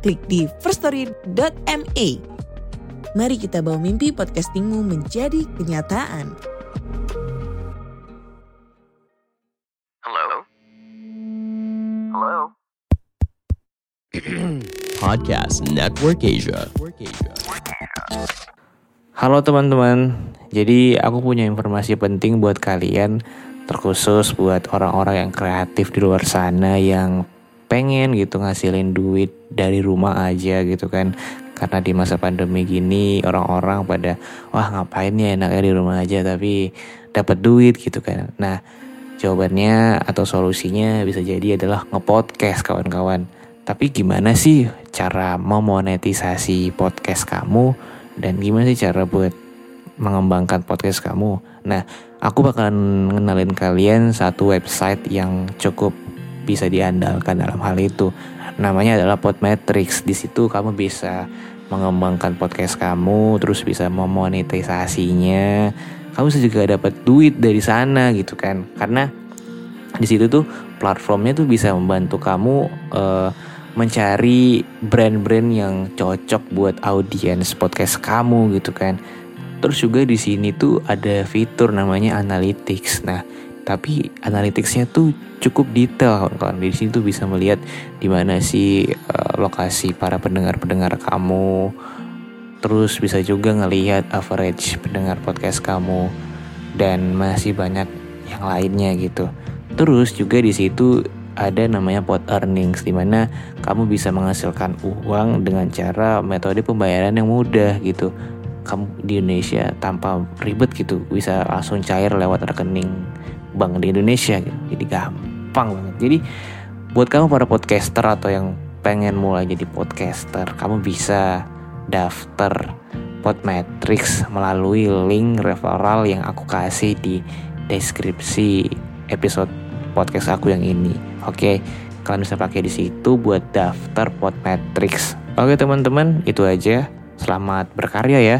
klik di firststory.me. Mari kita bawa mimpi podcastingmu menjadi kenyataan. Hello? Hello? Podcast Network Asia. Halo teman-teman, jadi aku punya informasi penting buat kalian, terkhusus buat orang-orang yang kreatif di luar sana yang pengen gitu ngasilin duit dari rumah aja gitu kan. Karena di masa pandemi gini orang-orang pada wah ngapain ya enaknya di rumah aja tapi dapat duit gitu kan. Nah, jawabannya atau solusinya bisa jadi adalah ngepodcast kawan-kawan. Tapi gimana sih cara memonetisasi podcast kamu dan gimana sih cara buat mengembangkan podcast kamu? Nah, aku bakalan ngenalin kalian satu website yang cukup bisa diandalkan dalam hal itu. Namanya adalah Podmetrics. Di situ kamu bisa mengembangkan podcast kamu, terus bisa memonetisasinya. Kamu juga dapat duit dari sana gitu kan. Karena di situ tuh platformnya tuh bisa membantu kamu uh, mencari brand-brand yang cocok buat audiens podcast kamu gitu kan. Terus juga di sini tuh ada fitur namanya analytics. Nah, tapi analyticsnya tuh cukup detail kawan-kawan. Di sini tuh bisa melihat di mana sih uh, lokasi para pendengar-pendengar kamu. Terus bisa juga ngelihat average pendengar podcast kamu dan masih banyak yang lainnya gitu. Terus juga di situ ada namanya pot earnings di mana kamu bisa menghasilkan uang dengan cara metode pembayaran yang mudah gitu. Kamu di Indonesia tanpa ribet gitu bisa langsung cair lewat rekening bank di Indonesia gitu. Jadi gampang banget. Jadi buat kamu para podcaster atau yang pengen mulai jadi podcaster, kamu bisa daftar Podmetrics melalui link referral yang aku kasih di deskripsi episode podcast aku yang ini. Oke, kalian bisa pakai di situ buat daftar Podmetrics. Oke teman-teman, itu aja. Selamat berkarya ya.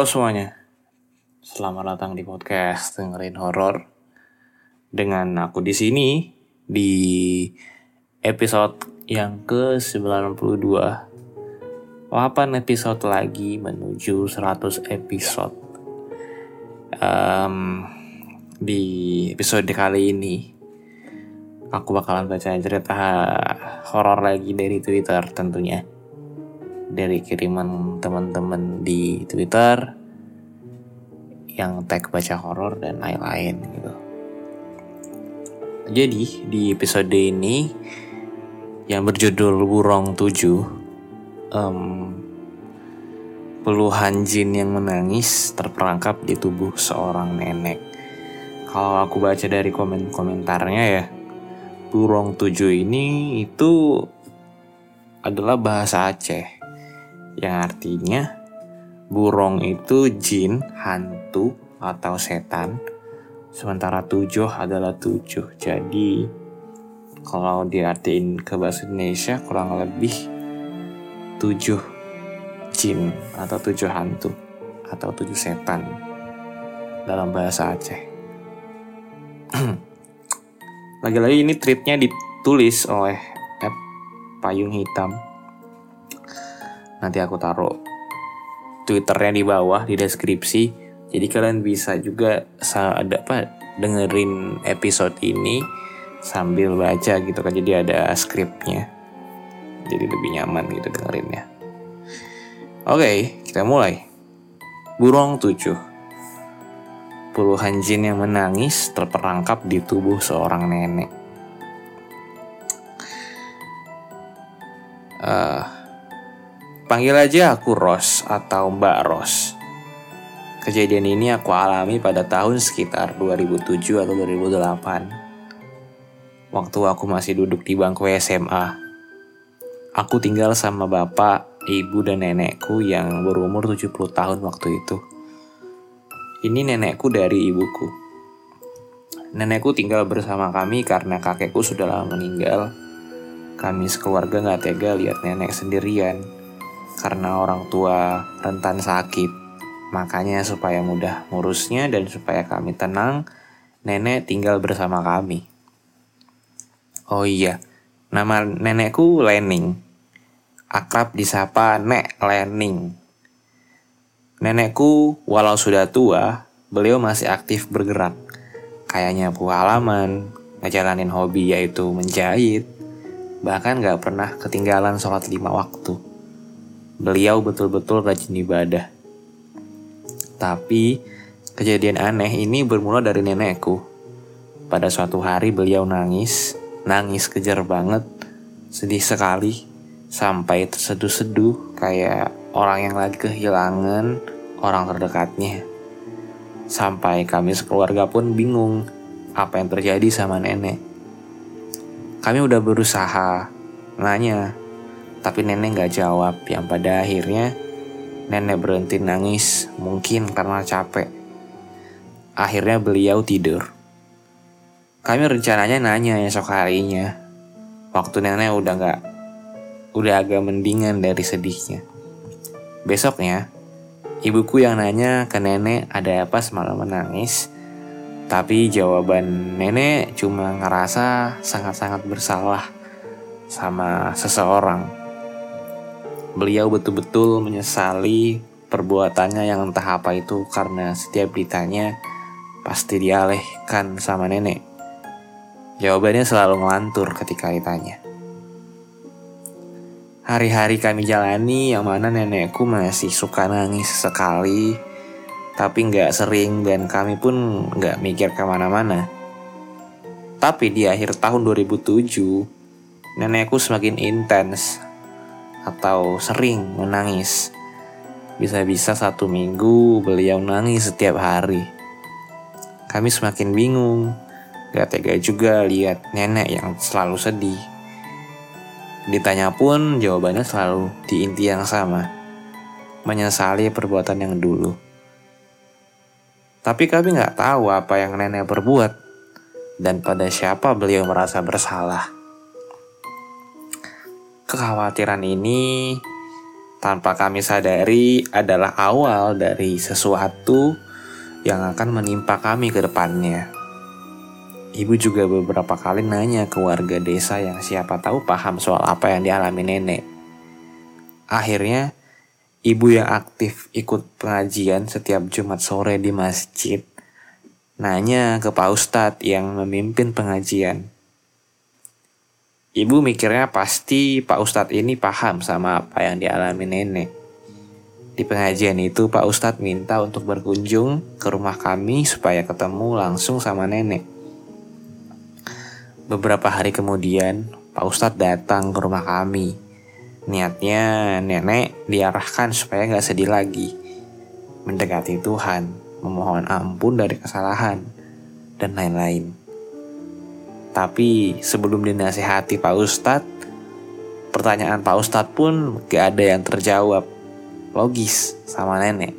Halo semuanya, selamat datang di podcast dengerin horor. Dengan aku di sini di episode yang ke 92 8 episode lagi menuju 100 episode. Um, di episode kali ini aku bakalan baca cerita horor lagi dari Twitter tentunya dari kiriman teman-teman di Twitter yang tag baca horor dan lain-lain gitu. Jadi di episode ini yang berjudul Burong 7 um, puluhan jin yang menangis terperangkap di tubuh seorang nenek. Kalau aku baca dari komen-komentarnya ya, Burong 7 ini itu adalah bahasa Aceh yang artinya burung itu jin, hantu, atau setan. Sementara tujuh adalah tujuh. Jadi kalau diartiin ke bahasa Indonesia kurang lebih tujuh jin atau tujuh hantu atau tujuh setan dalam bahasa Aceh. Lagi-lagi ini tweetnya ditulis oleh payung hitam. Nanti aku taruh twitternya di bawah di deskripsi. Jadi kalian bisa juga ada apa dengerin episode ini sambil baca gitu kan. Jadi ada skripnya. Jadi lebih nyaman gitu dengerinnya. Oke, kita mulai. Burung tujuh. Puluhan jin yang menangis terperangkap di tubuh seorang nenek. Uh, panggil aja aku Ros atau Mbak Ros. Kejadian ini aku alami pada tahun sekitar 2007 atau 2008. Waktu aku masih duduk di bangku SMA. Aku tinggal sama bapak, ibu dan nenekku yang berumur 70 tahun waktu itu. Ini nenekku dari ibuku. Nenekku tinggal bersama kami karena kakekku sudah lama meninggal. Kami sekeluarga gak tega lihat nenek sendirian karena orang tua rentan sakit. Makanya supaya mudah ngurusnya dan supaya kami tenang, nenek tinggal bersama kami. Oh iya, nama nenekku Lening akrab disapa Nek Lening. Nenekku, walau sudah tua, beliau masih aktif bergerak. Kayaknya buah halaman, ngejalanin hobi yaitu menjahit, bahkan gak pernah ketinggalan sholat lima waktu. Beliau betul-betul rajin ibadah. Tapi, kejadian aneh ini bermula dari nenekku. Pada suatu hari beliau nangis, nangis kejar banget, sedih sekali, sampai terseduh-seduh kayak orang yang lagi kehilangan orang terdekatnya. Sampai kami sekeluarga pun bingung apa yang terjadi sama nenek. Kami udah berusaha nanya, tapi nenek gak jawab yang pada akhirnya nenek berhenti nangis mungkin karena capek. Akhirnya beliau tidur. Kami rencananya nanya esok harinya. Waktu nenek udah gak udah agak mendingan dari sedihnya. Besoknya, ibuku yang nanya ke nenek ada apa semalam menangis. Tapi jawaban nenek cuma ngerasa sangat-sangat bersalah sama seseorang. Beliau betul-betul menyesali perbuatannya yang entah apa itu karena setiap ditanya pasti dialihkan sama nenek. Jawabannya selalu ngelantur ketika ditanya. Hari-hari kami jalani yang mana nenekku masih suka nangis sekali, tapi nggak sering dan kami pun nggak mikir ke mana-mana. Tapi di akhir tahun 2007, nenekku semakin intens atau sering menangis. Bisa-bisa satu minggu beliau nangis setiap hari. Kami semakin bingung, gak tega juga lihat nenek yang selalu sedih. Ditanya pun jawabannya selalu di inti yang sama. Menyesali perbuatan yang dulu. Tapi kami nggak tahu apa yang nenek berbuat dan pada siapa beliau merasa bersalah. Kekhawatiran ini tanpa kami sadari adalah awal dari sesuatu yang akan menimpa kami ke depannya. Ibu juga beberapa kali nanya ke warga desa yang siapa tahu paham soal apa yang dialami nenek. Akhirnya, ibu yang aktif ikut pengajian setiap Jumat sore di masjid nanya ke Pak Ustadz yang memimpin pengajian. Ibu mikirnya pasti Pak Ustadz ini paham sama apa yang dialami nenek. Di pengajian itu Pak Ustadz minta untuk berkunjung ke rumah kami supaya ketemu langsung sama nenek. Beberapa hari kemudian, Pak Ustadz datang ke rumah kami. Niatnya nenek diarahkan supaya nggak sedih lagi. Mendekati Tuhan, memohon ampun dari kesalahan, dan lain-lain. Tapi sebelum dinasihati Pak Ustadz, pertanyaan Pak Ustadz pun gak ada yang terjawab. Logis sama nenek.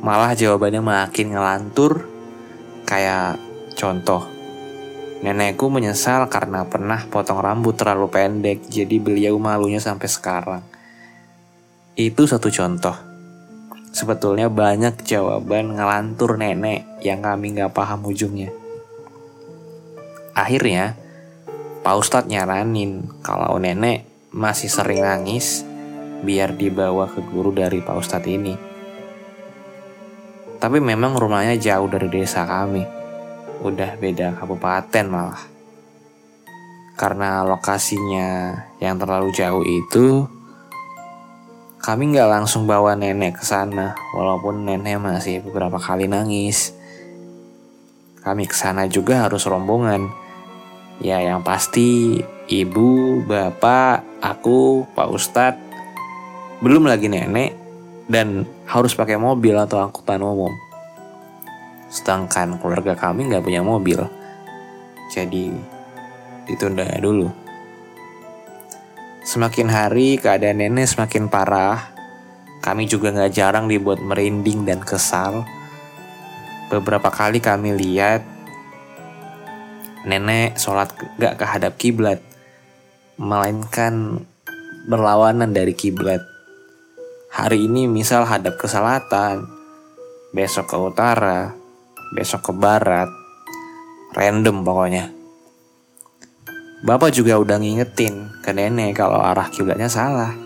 Malah jawabannya makin ngelantur kayak contoh Nenekku menyesal karena pernah potong rambut terlalu pendek, jadi beliau malunya sampai sekarang. Itu satu contoh. Sebetulnya banyak jawaban ngelantur nenek yang kami nggak paham ujungnya. Akhirnya, Pak Ustadz nyaranin kalau nenek masih sering nangis biar dibawa ke guru dari Pak Ustadz ini. Tapi memang rumahnya jauh dari desa kami. Udah beda kabupaten malah. Karena lokasinya yang terlalu jauh itu, kami nggak langsung bawa nenek ke sana, walaupun nenek masih beberapa kali nangis. Kami ke sana juga harus rombongan. Ya yang pasti ibu, bapak, aku, Pak Ustadz, belum lagi nenek, dan harus pakai mobil atau angkutan umum. Sedangkan keluarga kami nggak punya mobil. Jadi ditunda dulu. Semakin hari keadaan nenek semakin parah. Kami juga nggak jarang dibuat merinding dan kesal. Beberapa kali kami lihat nenek sholat gak kehadap kiblat, melainkan berlawanan dari kiblat. Hari ini misal hadap ke selatan, besok ke utara, besok ke barat, random pokoknya. Bapak juga udah ngingetin ke nenek kalau arah kiblatnya salah.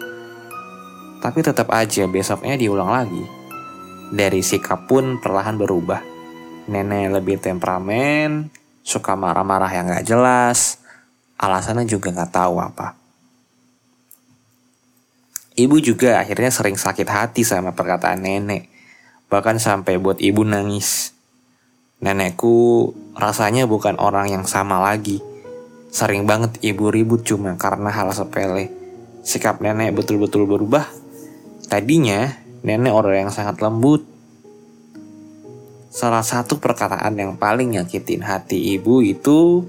Tapi tetap aja besoknya diulang lagi. Dari sikap pun perlahan berubah. Nenek lebih temperamen, suka marah-marah yang gak jelas, alasannya juga gak tahu apa. Ibu juga akhirnya sering sakit hati sama perkataan nenek, bahkan sampai buat ibu nangis. Nenekku rasanya bukan orang yang sama lagi Sering banget ibu ribut cuma karena hal sepele. Sikap nenek betul-betul berubah. Tadinya nenek orang yang sangat lembut. Salah satu perkataan yang paling nyakitin hati ibu itu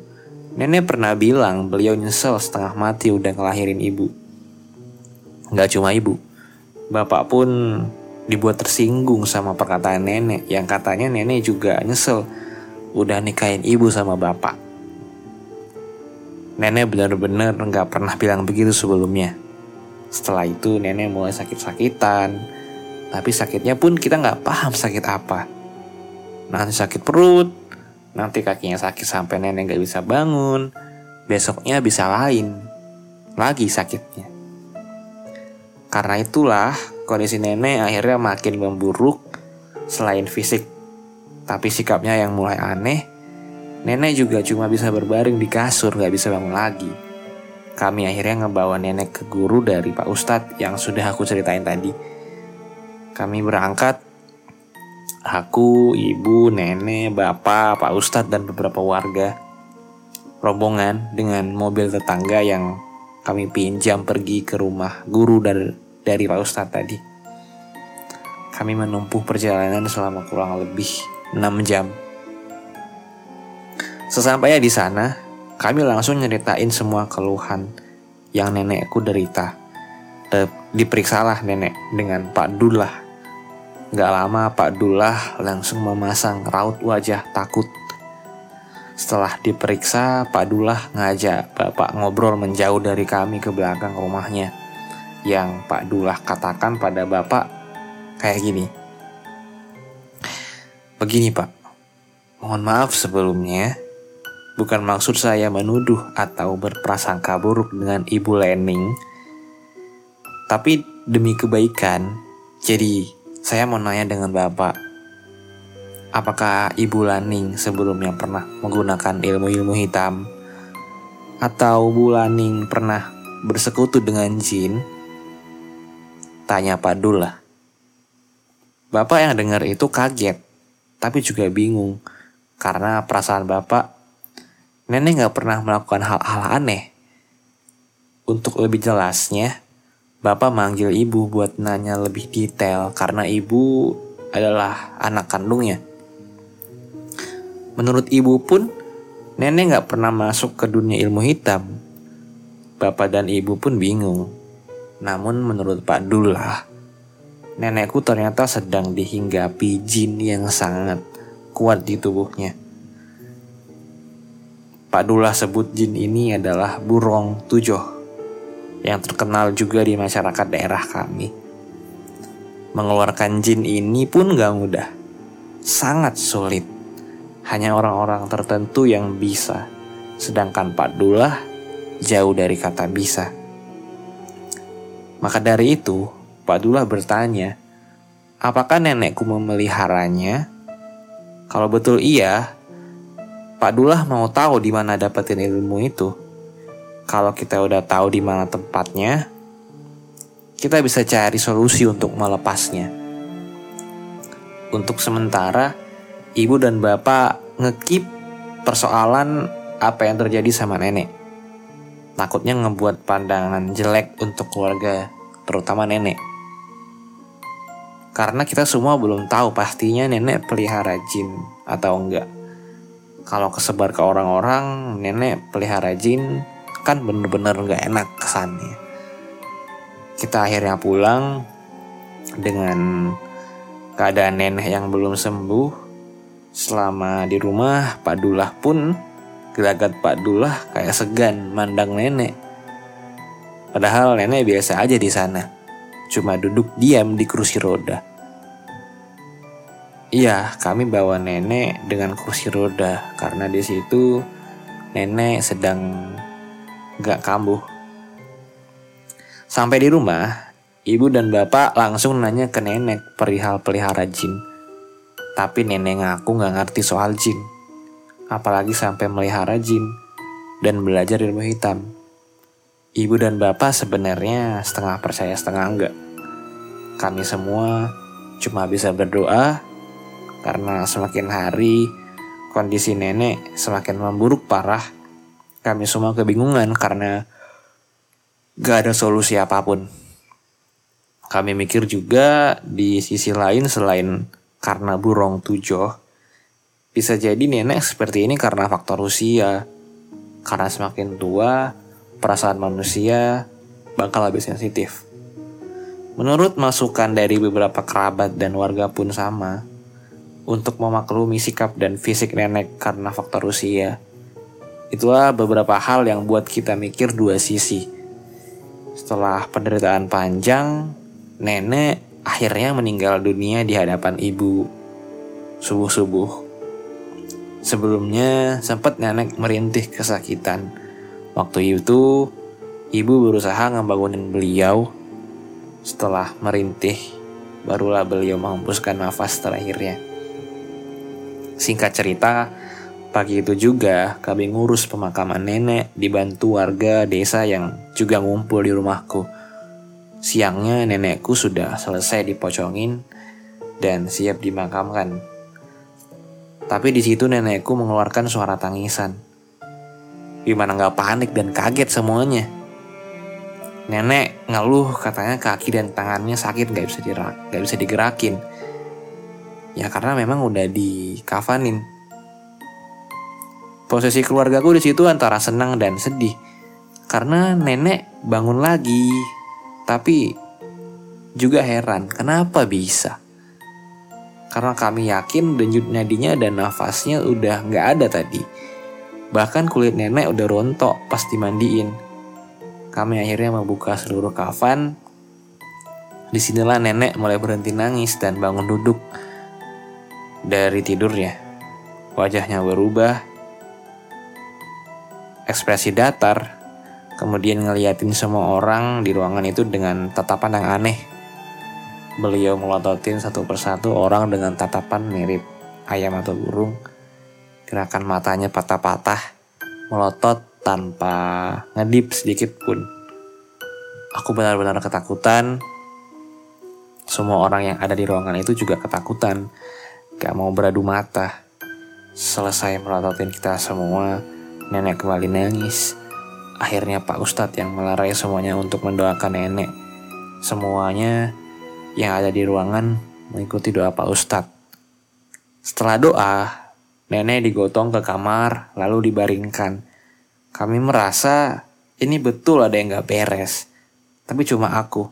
nenek pernah bilang beliau nyesel setengah mati udah ngelahirin ibu. Gak cuma ibu, bapak pun dibuat tersinggung sama perkataan nenek yang katanya nenek juga nyesel udah nikahin ibu sama bapak. Nenek benar-benar nggak pernah bilang begitu sebelumnya. Setelah itu nenek mulai sakit-sakitan. Tapi sakitnya pun kita nggak paham sakit apa. Nanti sakit perut, nanti kakinya sakit sampai nenek nggak bisa bangun. Besoknya bisa lain, lagi sakitnya. Karena itulah kondisi nenek akhirnya makin memburuk selain fisik. Tapi sikapnya yang mulai aneh Nenek juga cuma bisa berbaring di kasur, gak bisa bangun lagi. Kami akhirnya ngebawa nenek ke guru dari Pak Ustadz yang sudah aku ceritain tadi. Kami berangkat, aku, ibu, nenek, bapak, Pak Ustadz, dan beberapa warga. Rombongan dengan mobil tetangga yang kami pinjam pergi ke rumah guru dari, dari Pak Ustadz tadi. Kami menempuh perjalanan selama kurang lebih 6 jam. Sesampainya di sana, kami langsung nyeritain semua keluhan yang nenekku derita. Diperiksalah nenek dengan Pak Dullah. Gak lama Pak Dullah langsung memasang raut wajah takut. Setelah diperiksa, Pak Dullah ngajak Bapak ngobrol menjauh dari kami ke belakang rumahnya. Yang Pak Dullah katakan pada Bapak kayak gini. Begini Pak, mohon maaf sebelumnya Bukan maksud saya menuduh atau berprasangka buruk dengan Ibu Lening, tapi demi kebaikan, jadi saya mau nanya dengan Bapak, apakah Ibu Laning sebelumnya pernah menggunakan ilmu-ilmu hitam? Atau Bu Laning pernah bersekutu dengan jin? Tanya Pak Dullah. Bapak yang dengar itu kaget, tapi juga bingung karena perasaan Bapak nenek gak pernah melakukan hal-hal aneh. Untuk lebih jelasnya, Bapak manggil ibu buat nanya lebih detail karena ibu adalah anak kandungnya. Menurut ibu pun, nenek gak pernah masuk ke dunia ilmu hitam. Bapak dan ibu pun bingung. Namun menurut Pak Dullah, nenekku ternyata sedang dihinggapi jin yang sangat kuat di tubuhnya. Pak Dullah sebut jin ini adalah burung tujuh yang terkenal juga di masyarakat daerah kami. Mengeluarkan jin ini pun gak mudah, sangat sulit. Hanya orang-orang tertentu yang bisa, sedangkan Pak Dullah jauh dari kata bisa. Maka dari itu, Pak Dullah bertanya, apakah nenekku memeliharanya? Kalau betul iya, Pak Dullah mau tahu di mana dapetin ilmu itu. Kalau kita udah tahu di mana tempatnya, kita bisa cari solusi untuk melepasnya. Untuk sementara, ibu dan bapak ngekip persoalan apa yang terjadi sama nenek. Takutnya ngebuat pandangan jelek untuk keluarga, terutama nenek. Karena kita semua belum tahu pastinya nenek pelihara jin atau enggak. Kalau kesebar ke orang-orang, nenek pelihara jin kan bener-bener nggak enak kesannya. Kita akhirnya pulang dengan keadaan nenek yang belum sembuh. Selama di rumah, Pak Dullah pun gelagat Pak Dullah kayak segan mandang nenek. Padahal nenek biasa aja di sana. Cuma duduk diam di kursi roda. Iya, kami bawa nenek dengan kursi roda karena di situ nenek sedang gak kambuh. Sampai di rumah, ibu dan bapak langsung nanya ke nenek perihal pelihara jin. Tapi nenek ngaku gak ngerti soal jin. Apalagi sampai melihara jin dan belajar ilmu hitam. Ibu dan bapak sebenarnya setengah percaya setengah enggak. Kami semua cuma bisa berdoa karena semakin hari kondisi nenek semakin memburuk parah. Kami semua kebingungan karena gak ada solusi apa pun. Kami mikir juga di sisi lain selain karena burung tujuh, bisa jadi nenek seperti ini karena faktor usia. Karena semakin tua, perasaan manusia bakal lebih sensitif. Menurut masukan dari beberapa kerabat dan warga pun sama, untuk memaklumi sikap dan fisik nenek karena faktor usia. Itulah beberapa hal yang buat kita mikir dua sisi. Setelah penderitaan panjang, nenek akhirnya meninggal dunia di hadapan ibu subuh-subuh. Sebelumnya sempat nenek merintih kesakitan. Waktu itu ibu berusaha ngebangunin beliau. Setelah merintih, barulah beliau menghembuskan nafas terakhirnya. Singkat cerita, pagi itu juga kami ngurus pemakaman nenek dibantu warga desa yang juga ngumpul di rumahku. Siangnya nenekku sudah selesai dipocongin dan siap dimakamkan. Tapi di situ nenekku mengeluarkan suara tangisan. Gimana nggak panik dan kaget semuanya. Nenek ngeluh katanya kaki dan tangannya sakit nggak bisa nggak bisa digerakin. Ya karena memang udah dikafanin. Posisi keluargaku di situ antara senang dan sedih. Karena nenek bangun lagi. Tapi juga heran kenapa bisa. Karena kami yakin denyut nadinya dan nafasnya udah nggak ada tadi. Bahkan kulit nenek udah rontok pas dimandiin. Kami akhirnya membuka seluruh kafan. Di sinilah nenek mulai berhenti nangis dan bangun duduk dari tidurnya. Wajahnya berubah, ekspresi datar, kemudian ngeliatin semua orang di ruangan itu dengan tatapan yang aneh. Beliau melototin satu persatu orang dengan tatapan mirip ayam atau burung. Gerakan matanya patah-patah, melotot tanpa ngedip sedikit pun. Aku benar-benar ketakutan. Semua orang yang ada di ruangan itu juga ketakutan. Gak mau beradu mata. Selesai melototin kita semua, nenek kembali nangis. Akhirnya Pak Ustadz yang melarai semuanya untuk mendoakan nenek. Semuanya yang ada di ruangan mengikuti doa Pak Ustadz. Setelah doa, nenek digotong ke kamar lalu dibaringkan. Kami merasa ini betul ada yang gak beres. Tapi cuma aku.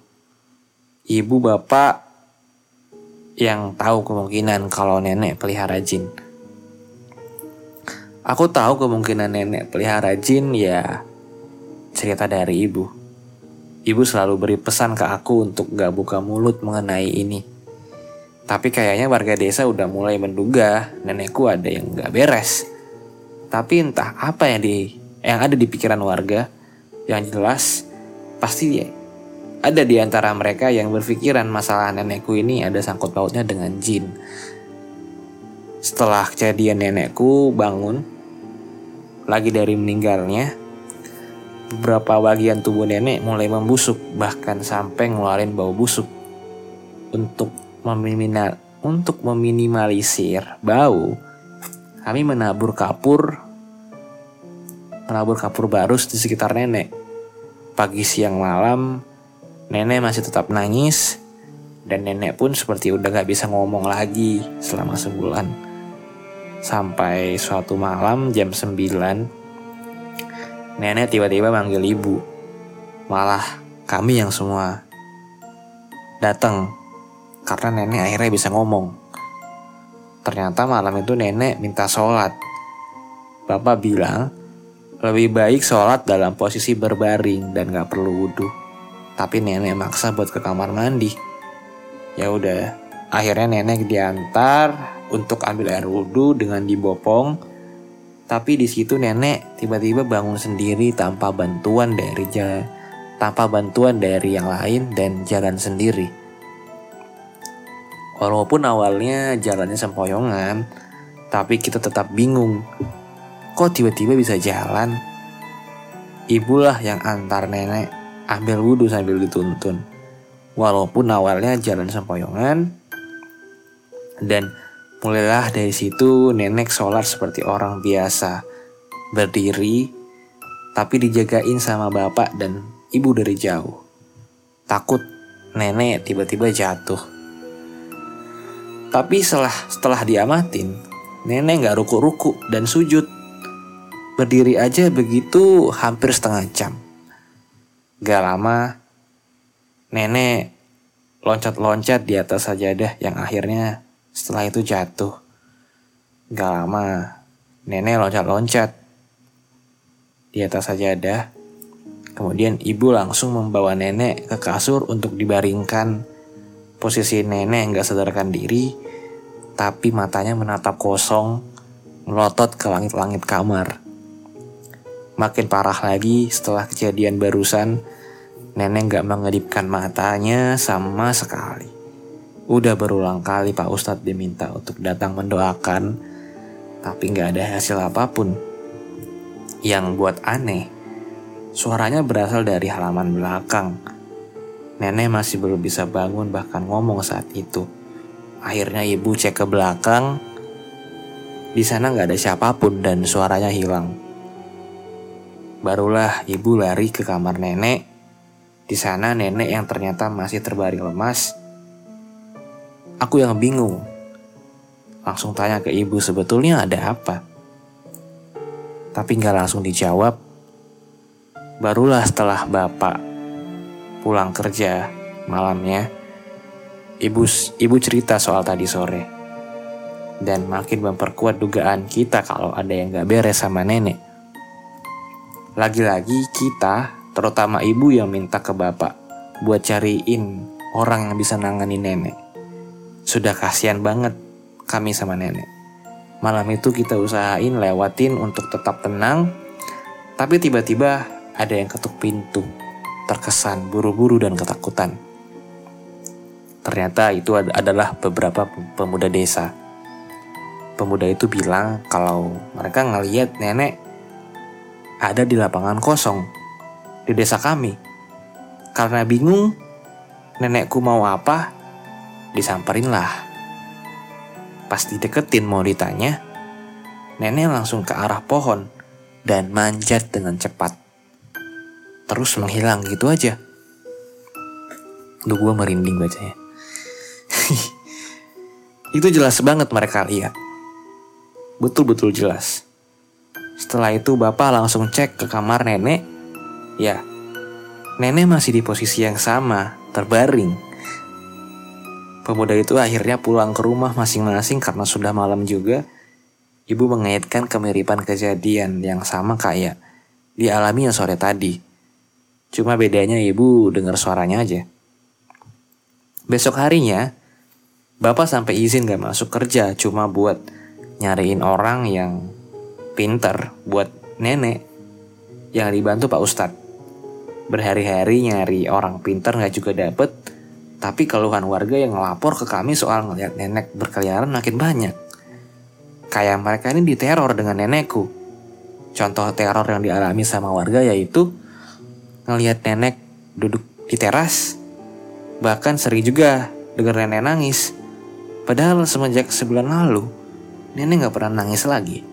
Ibu bapak yang tahu kemungkinan kalau nenek pelihara jin. Aku tahu kemungkinan nenek pelihara jin ya cerita dari ibu. Ibu selalu beri pesan ke aku untuk gak buka mulut mengenai ini. Tapi kayaknya warga desa udah mulai menduga nenekku ada yang gak beres. Tapi entah apa yang di yang ada di pikiran warga, Yang jelas, pasti ada di antara mereka yang berpikiran masalah nenekku ini ada sangkut pautnya dengan jin. Setelah kejadian nenekku bangun, lagi dari meninggalnya, beberapa bagian tubuh nenek mulai membusuk, bahkan sampai ngeluarin bau busuk. Untuk meminimal, untuk meminimalisir bau, kami menabur kapur menabur kapur barus di sekitar nenek. Pagi siang malam, nenek masih tetap nangis, dan nenek pun seperti udah gak bisa ngomong lagi selama sebulan. Sampai suatu malam jam 9, nenek tiba-tiba manggil ibu. Malah kami yang semua datang karena nenek akhirnya bisa ngomong. Ternyata malam itu nenek minta sholat. Bapak bilang lebih baik sholat dalam posisi berbaring dan gak perlu wudhu. Tapi nenek maksa buat ke kamar mandi. Ya udah, akhirnya nenek diantar untuk ambil air wudhu dengan dibopong. Tapi di situ nenek tiba-tiba bangun sendiri tanpa bantuan dari jalan, tanpa bantuan dari yang lain dan jalan sendiri. Walaupun awalnya jalannya sempoyongan, tapi kita tetap bingung kok tiba-tiba bisa jalan? Ibulah yang antar nenek ambil wudhu sambil dituntun. Walaupun awalnya jalan sempoyongan, dan mulailah dari situ nenek sholat seperti orang biasa, berdiri, tapi dijagain sama bapak dan ibu dari jauh. Takut nenek tiba-tiba jatuh. Tapi setelah setelah diamatin, nenek nggak ruku-ruku dan sujud Berdiri aja begitu hampir setengah jam. Gak lama, nenek loncat-loncat di atas sajadah yang akhirnya setelah itu jatuh. Gak lama, nenek loncat-loncat di atas sajadah. Kemudian ibu langsung membawa nenek ke kasur untuk dibaringkan. Posisi nenek nggak sadarkan diri, tapi matanya menatap kosong, melotot ke langit-langit kamar. Makin parah lagi setelah kejadian barusan, nenek gak mengedipkan matanya sama sekali. Udah berulang kali Pak Ustadz diminta untuk datang mendoakan, tapi gak ada hasil apa pun. Yang buat aneh, suaranya berasal dari halaman belakang. Nenek masih belum bisa bangun bahkan ngomong saat itu. Akhirnya ibu cek ke belakang, di sana nggak ada siapa pun dan suaranya hilang. Barulah ibu lari ke kamar nenek. Di sana nenek yang ternyata masih terbaring lemas. Aku yang bingung. Langsung tanya ke ibu sebetulnya ada apa. Tapi nggak langsung dijawab. Barulah setelah bapak pulang kerja malamnya, ibu ibu cerita soal tadi sore dan makin memperkuat dugaan kita kalau ada yang gak beres sama nenek. Lagi-lagi kita, terutama ibu yang minta ke bapak buat cariin orang yang bisa nangani nenek. Sudah kasihan banget kami sama nenek. Malam itu kita usahain lewatin untuk tetap tenang, tapi tiba-tiba ada yang ketuk pintu, terkesan buru-buru dan ketakutan. Ternyata itu adalah beberapa pemuda desa. Pemuda itu bilang kalau mereka ngeliat nenek ada di lapangan kosong di desa kami. Karena bingung nenekku mau apa, disamperinlah. Pas dideketin mau ditanya, nenek langsung ke arah pohon dan manjat dengan cepat. Terus menghilang gitu aja. Duh gue merinding bacanya. Itu jelas banget mereka lihat. Betul-betul jelas. Setelah itu bapak langsung cek ke kamar nenek. Ya, nenek masih di posisi yang sama, terbaring. Pemuda itu akhirnya pulang ke rumah masing-masing karena sudah malam juga. Ibu mengaitkan kemiripan kejadian yang sama kayak dialami yang sore tadi. Cuma bedanya ibu dengar suaranya aja. Besok harinya, bapak sampai izin gak masuk kerja cuma buat nyariin orang yang pinter buat nenek yang dibantu Pak Ustadz. Berhari-hari nyari orang pintar nggak juga dapet. Tapi keluhan warga yang ngelapor ke kami soal ngeliat nenek berkeliaran makin banyak. Kayak mereka ini diteror dengan nenekku. Contoh teror yang dialami sama warga yaitu ngelihat nenek duduk di teras. Bahkan sering juga denger nenek nangis. Padahal semenjak sebulan lalu, nenek gak pernah nangis lagi.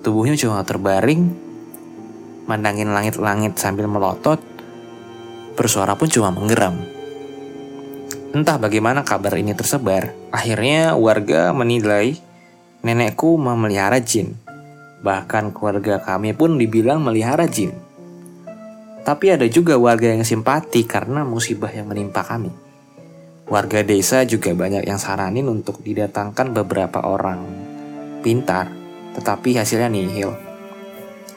Tubuhnya cuma terbaring, mandangin langit-langit sambil melotot, bersuara pun cuma menggeram. Entah bagaimana kabar ini tersebar, akhirnya warga menilai nenekku memelihara jin. Bahkan keluarga kami pun dibilang melihara jin. Tapi ada juga warga yang simpati karena musibah yang menimpa kami. Warga desa juga banyak yang saranin untuk didatangkan beberapa orang pintar, tetapi hasilnya nihil.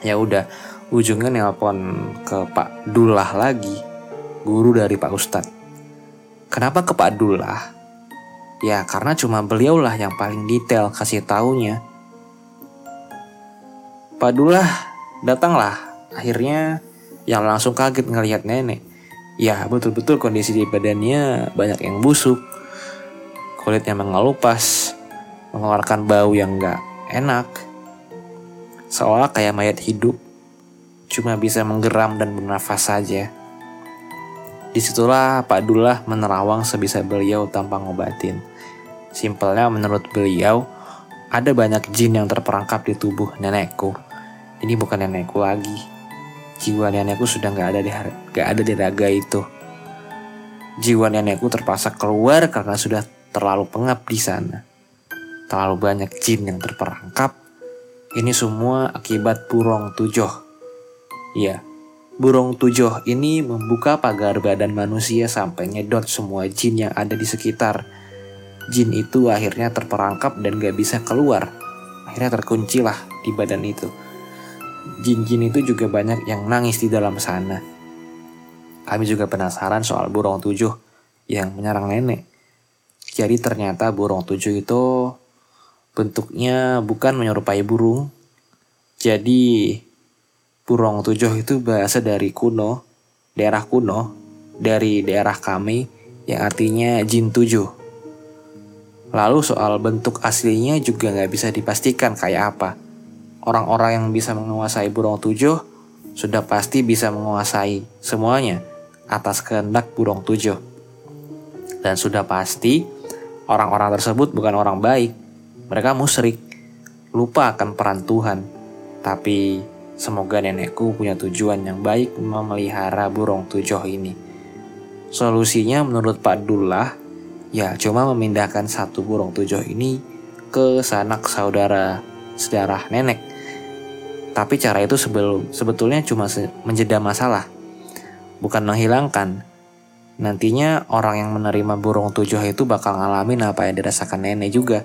Ya udah, ujungnya nelpon ke Pak Dullah lagi, guru dari Pak Ustadz. Kenapa ke Pak Dullah? Ya karena cuma beliaulah yang paling detail kasih taunya. Pak Dullah datanglah. Akhirnya yang langsung kaget ngelihat nenek. Ya betul-betul kondisi di badannya banyak yang busuk. Kulitnya mengelupas, mengeluarkan bau yang gak enak. Seolah kayak mayat hidup, cuma bisa menggeram dan bernafas saja. Di situlah Pak Dullah menerawang sebisa beliau tanpa ngobatin. Simpelnya menurut beliau, ada banyak jin yang terperangkap di tubuh nenekku. Ini bukan nenekku lagi, jiwa nenekku sudah nggak ada di gak ada di raga itu. Jiwa nenekku terpaksa keluar karena sudah terlalu pengap di sana. Terlalu banyak jin yang terperangkap. Ini semua akibat burung tujuh. Iya, burung tujuh ini membuka pagar badan manusia sampai nyedot semua jin yang ada di sekitar. Jin itu akhirnya terperangkap dan gak bisa keluar. Akhirnya terkuncilah di badan itu jin-jin itu juga banyak yang nangis di dalam sana. Kami juga penasaran soal burung tujuh yang menyerang nenek. Jadi ternyata burung tujuh itu bentuknya bukan menyerupai burung. Jadi burung tujuh itu bahasa dari kuno, daerah kuno, dari daerah kami yang artinya jin tujuh. Lalu soal bentuk aslinya juga nggak bisa dipastikan kayak apa orang-orang yang bisa menguasai burung tujuh sudah pasti bisa menguasai semuanya atas kehendak burung tujuh. Dan sudah pasti orang-orang tersebut bukan orang baik. Mereka musyrik, lupa akan peran Tuhan. Tapi semoga nenekku punya tujuan yang baik memelihara burung tujuh ini. Solusinya menurut Pak Dullah, ya cuma memindahkan satu burung tujuh ini ke sanak saudara sedarah nenek tapi cara itu sebelum sebetulnya cuma menjeda masalah, bukan menghilangkan. Nantinya orang yang menerima burung tujuh itu bakal ngalamin apa yang dirasakan nenek juga.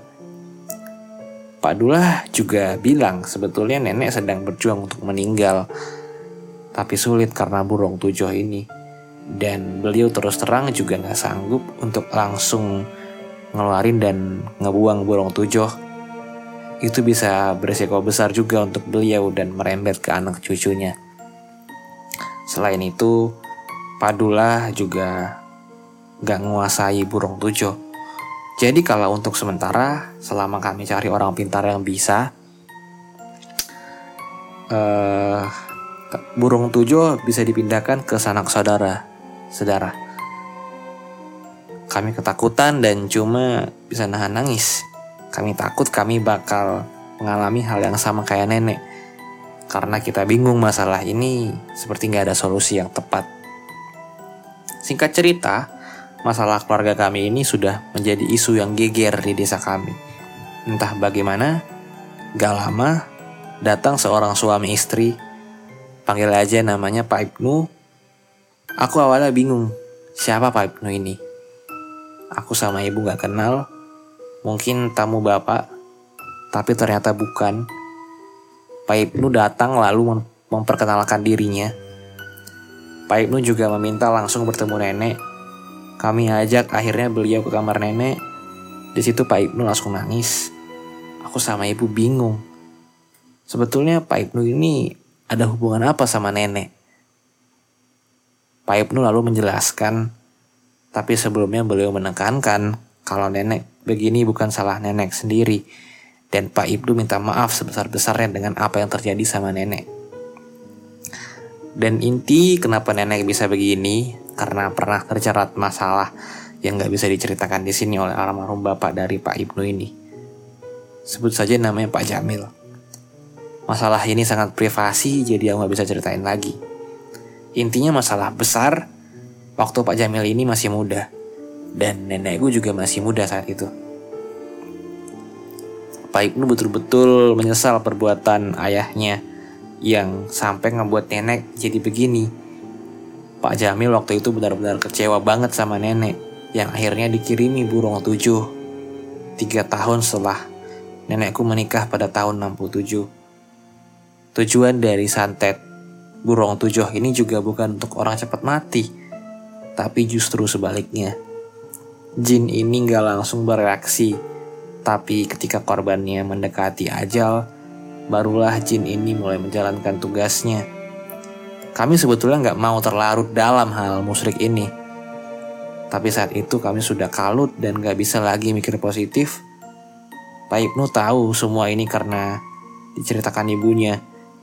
Pak Dullah juga bilang sebetulnya nenek sedang berjuang untuk meninggal, tapi sulit karena burung tujuh ini. Dan beliau terus terang juga nggak sanggup untuk langsung ngeluarin dan ngebuang burung tujuh itu bisa beresiko besar juga untuk beliau dan merembet ke anak cucunya. Selain itu, Padula juga gak menguasai burung tujuh. Jadi kalau untuk sementara, selama kami cari orang pintar yang bisa, uh, burung tujuh bisa dipindahkan ke sanak saudara, saudara. Kami ketakutan dan cuma bisa nahan nangis kami takut kami bakal mengalami hal yang sama kayak nenek. Karena kita bingung masalah ini seperti nggak ada solusi yang tepat. Singkat cerita, masalah keluarga kami ini sudah menjadi isu yang geger di desa kami. Entah bagaimana, gak lama datang seorang suami istri, panggil aja namanya Pak Ibnu. Aku awalnya bingung, siapa Pak Ibnu ini? Aku sama ibu gak kenal, Mungkin tamu bapak, tapi ternyata bukan. Pak Ibnu datang lalu memperkenalkan dirinya. Pak Ibnu juga meminta langsung bertemu nenek. Kami ajak akhirnya beliau ke kamar nenek. Di situ Pak Ibnu langsung nangis. Aku sama ibu bingung. Sebetulnya Pak Ibnu ini ada hubungan apa sama nenek? Pak Ibnu lalu menjelaskan, tapi sebelumnya beliau menekankan kalau nenek begini bukan salah nenek sendiri, dan Pak Ibnu minta maaf sebesar-besarnya dengan apa yang terjadi sama nenek. Dan inti kenapa nenek bisa begini, karena pernah terjerat masalah yang gak bisa diceritakan di sini oleh almarhum bapak dari Pak Ibnu ini. Sebut saja namanya Pak Jamil. Masalah ini sangat privasi, jadi aku gak bisa ceritain lagi. Intinya masalah besar, waktu Pak Jamil ini masih muda. Dan nenekku juga masih muda saat itu. Pak Ibnu betul-betul menyesal perbuatan ayahnya yang sampai ngebuat nenek jadi begini. Pak Jamil waktu itu benar-benar kecewa banget sama nenek yang akhirnya dikirimi burung tujuh. Tiga tahun setelah nenekku menikah pada tahun 67. Tujuan dari santet burung tujuh ini juga bukan untuk orang cepat mati, tapi justru sebaliknya. Jin ini nggak langsung bereaksi, tapi ketika korbannya mendekati ajal, barulah jin ini mulai menjalankan tugasnya. Kami sebetulnya nggak mau terlarut dalam hal musyrik ini. Tapi saat itu kami sudah kalut dan gak bisa lagi mikir positif. Pak Ibnu tahu semua ini karena diceritakan ibunya.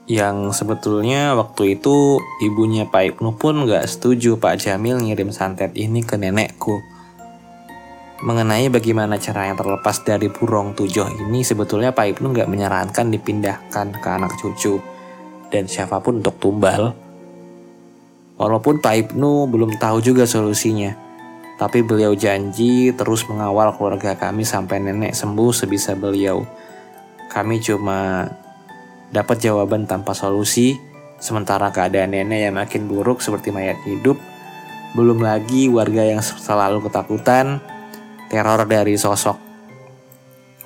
Yang sebetulnya waktu itu ibunya Pak Ibnu pun gak setuju Pak Jamil ngirim santet ini ke nenekku. Mengenai bagaimana cara yang terlepas dari burung tujuh ini sebetulnya Pak Ibnu gak menyarankan dipindahkan ke anak cucu dan siapa pun untuk tumbal. Walaupun Pak Ibnu belum tahu juga solusinya. Tapi beliau janji terus mengawal keluarga kami sampai nenek sembuh sebisa beliau. Kami cuma dapat jawaban tanpa solusi, sementara keadaan nenek yang makin buruk seperti mayat hidup. Belum lagi warga yang selalu ketakutan, teror dari sosok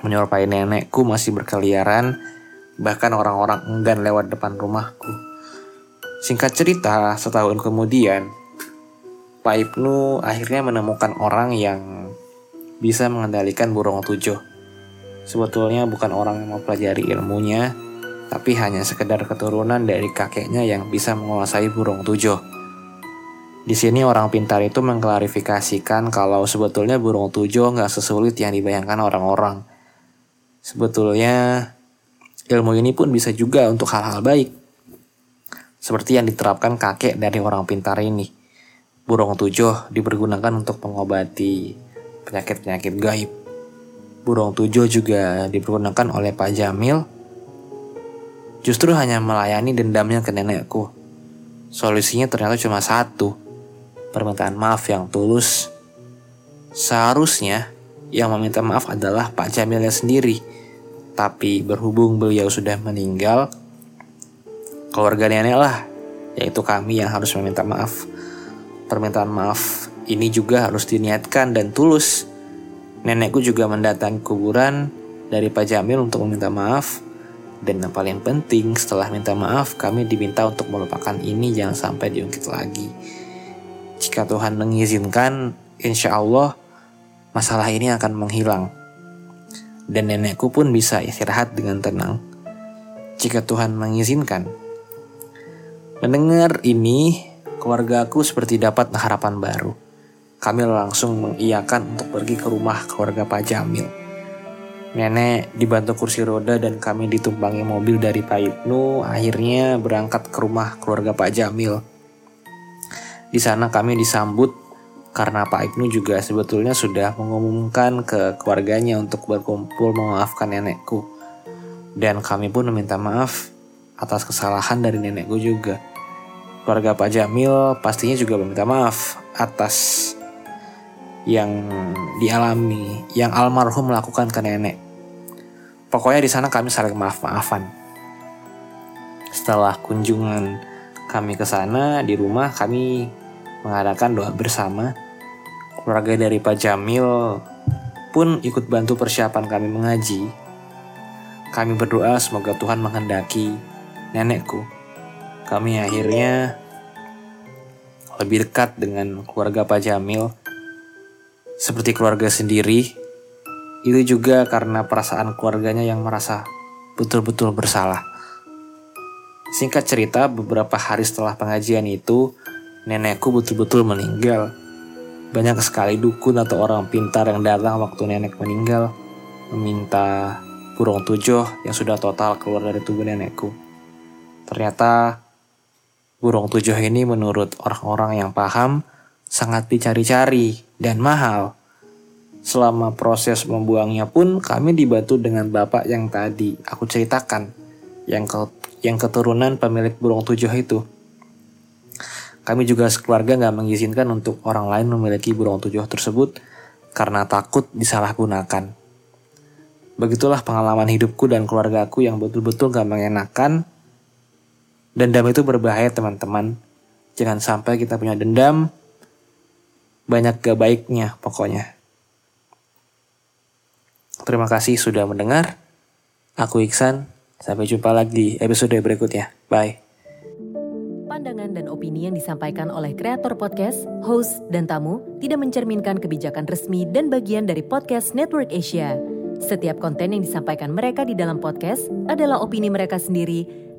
menyerupai nenekku masih berkeliaran, bahkan orang-orang enggan lewat depan rumahku. Singkat cerita, setahun kemudian, Pak Ibnu akhirnya menemukan orang yang bisa mengendalikan burung tujuh. Sebetulnya bukan orang yang mempelajari ilmunya, tapi hanya sekedar keturunan dari kakeknya yang bisa menguasai burung tujuh. Di sini orang pintar itu mengklarifikasikan kalau sebetulnya burung tujuh nggak sesulit yang dibayangkan orang-orang. Sebetulnya ilmu ini pun bisa juga untuk hal-hal baik. Seperti yang diterapkan kakek dari orang pintar ini burung tujuh dipergunakan untuk mengobati penyakit-penyakit gaib. Burung tujuh juga dipergunakan oleh Pak Jamil justru hanya melayani dendamnya ke nenekku. Solusinya ternyata cuma satu, permintaan maaf yang tulus. Seharusnya yang meminta maaf adalah Pak Jamilnya sendiri. Tapi berhubung beliau sudah meninggal, keluarga nenek lah, yaitu kami yang harus meminta maaf permintaan maaf ini juga harus diniatkan dan tulus. Nenekku juga mendatangi kuburan dari Pak Jamil untuk meminta maaf. Dan yang paling penting setelah minta maaf kami diminta untuk melupakan ini jangan sampai diungkit lagi. Jika Tuhan mengizinkan, insya Allah masalah ini akan menghilang. Dan nenekku pun bisa istirahat dengan tenang. Jika Tuhan mengizinkan. Mendengar ini, Keluargaku seperti dapat harapan baru. Kami langsung mengiyakan untuk pergi ke rumah keluarga Pak Jamil. Nenek dibantu kursi roda dan kami ditumpangi mobil dari Pak Ibnu akhirnya berangkat ke rumah keluarga Pak Jamil. Di sana kami disambut karena Pak Ibnu juga sebetulnya sudah mengumumkan ke keluarganya untuk berkumpul memaafkan nenekku. Dan kami pun meminta maaf atas kesalahan dari nenekku juga keluarga Pak Jamil pastinya juga meminta maaf atas yang dialami, yang almarhum melakukan ke nenek. Pokoknya di sana kami saling maaf-maafan. Setelah kunjungan kami ke sana, di rumah kami mengadakan doa bersama. Keluarga dari Pak Jamil pun ikut bantu persiapan kami mengaji. Kami berdoa semoga Tuhan menghendaki nenekku kami akhirnya lebih dekat dengan keluarga Pak Jamil seperti keluarga sendiri. Itu juga karena perasaan keluarganya yang merasa betul-betul bersalah. Singkat cerita, beberapa hari setelah pengajian itu, nenekku betul-betul meninggal. Banyak sekali dukun atau orang pintar yang datang waktu nenek meninggal, meminta burung tujuh yang sudah total keluar dari tubuh nenekku. Ternyata burung tujuh ini menurut orang-orang yang paham sangat dicari-cari dan mahal. Selama proses membuangnya pun kami dibantu dengan bapak yang tadi aku ceritakan, yang ke yang keturunan pemilik burung tujuh itu. Kami juga sekeluarga nggak mengizinkan untuk orang lain memiliki burung tujuh tersebut karena takut disalahgunakan. Begitulah pengalaman hidupku dan keluargaku yang betul-betul gak mengenakan. Dendam itu berbahaya teman-teman. Jangan sampai kita punya dendam, banyak gak baiknya pokoknya. Terima kasih sudah mendengar. Aku Iksan, sampai jumpa lagi di episode berikutnya. Bye. Pandangan dan opini yang disampaikan oleh kreator podcast, host, dan tamu tidak mencerminkan kebijakan resmi dan bagian dari podcast Network Asia. Setiap konten yang disampaikan mereka di dalam podcast adalah opini mereka sendiri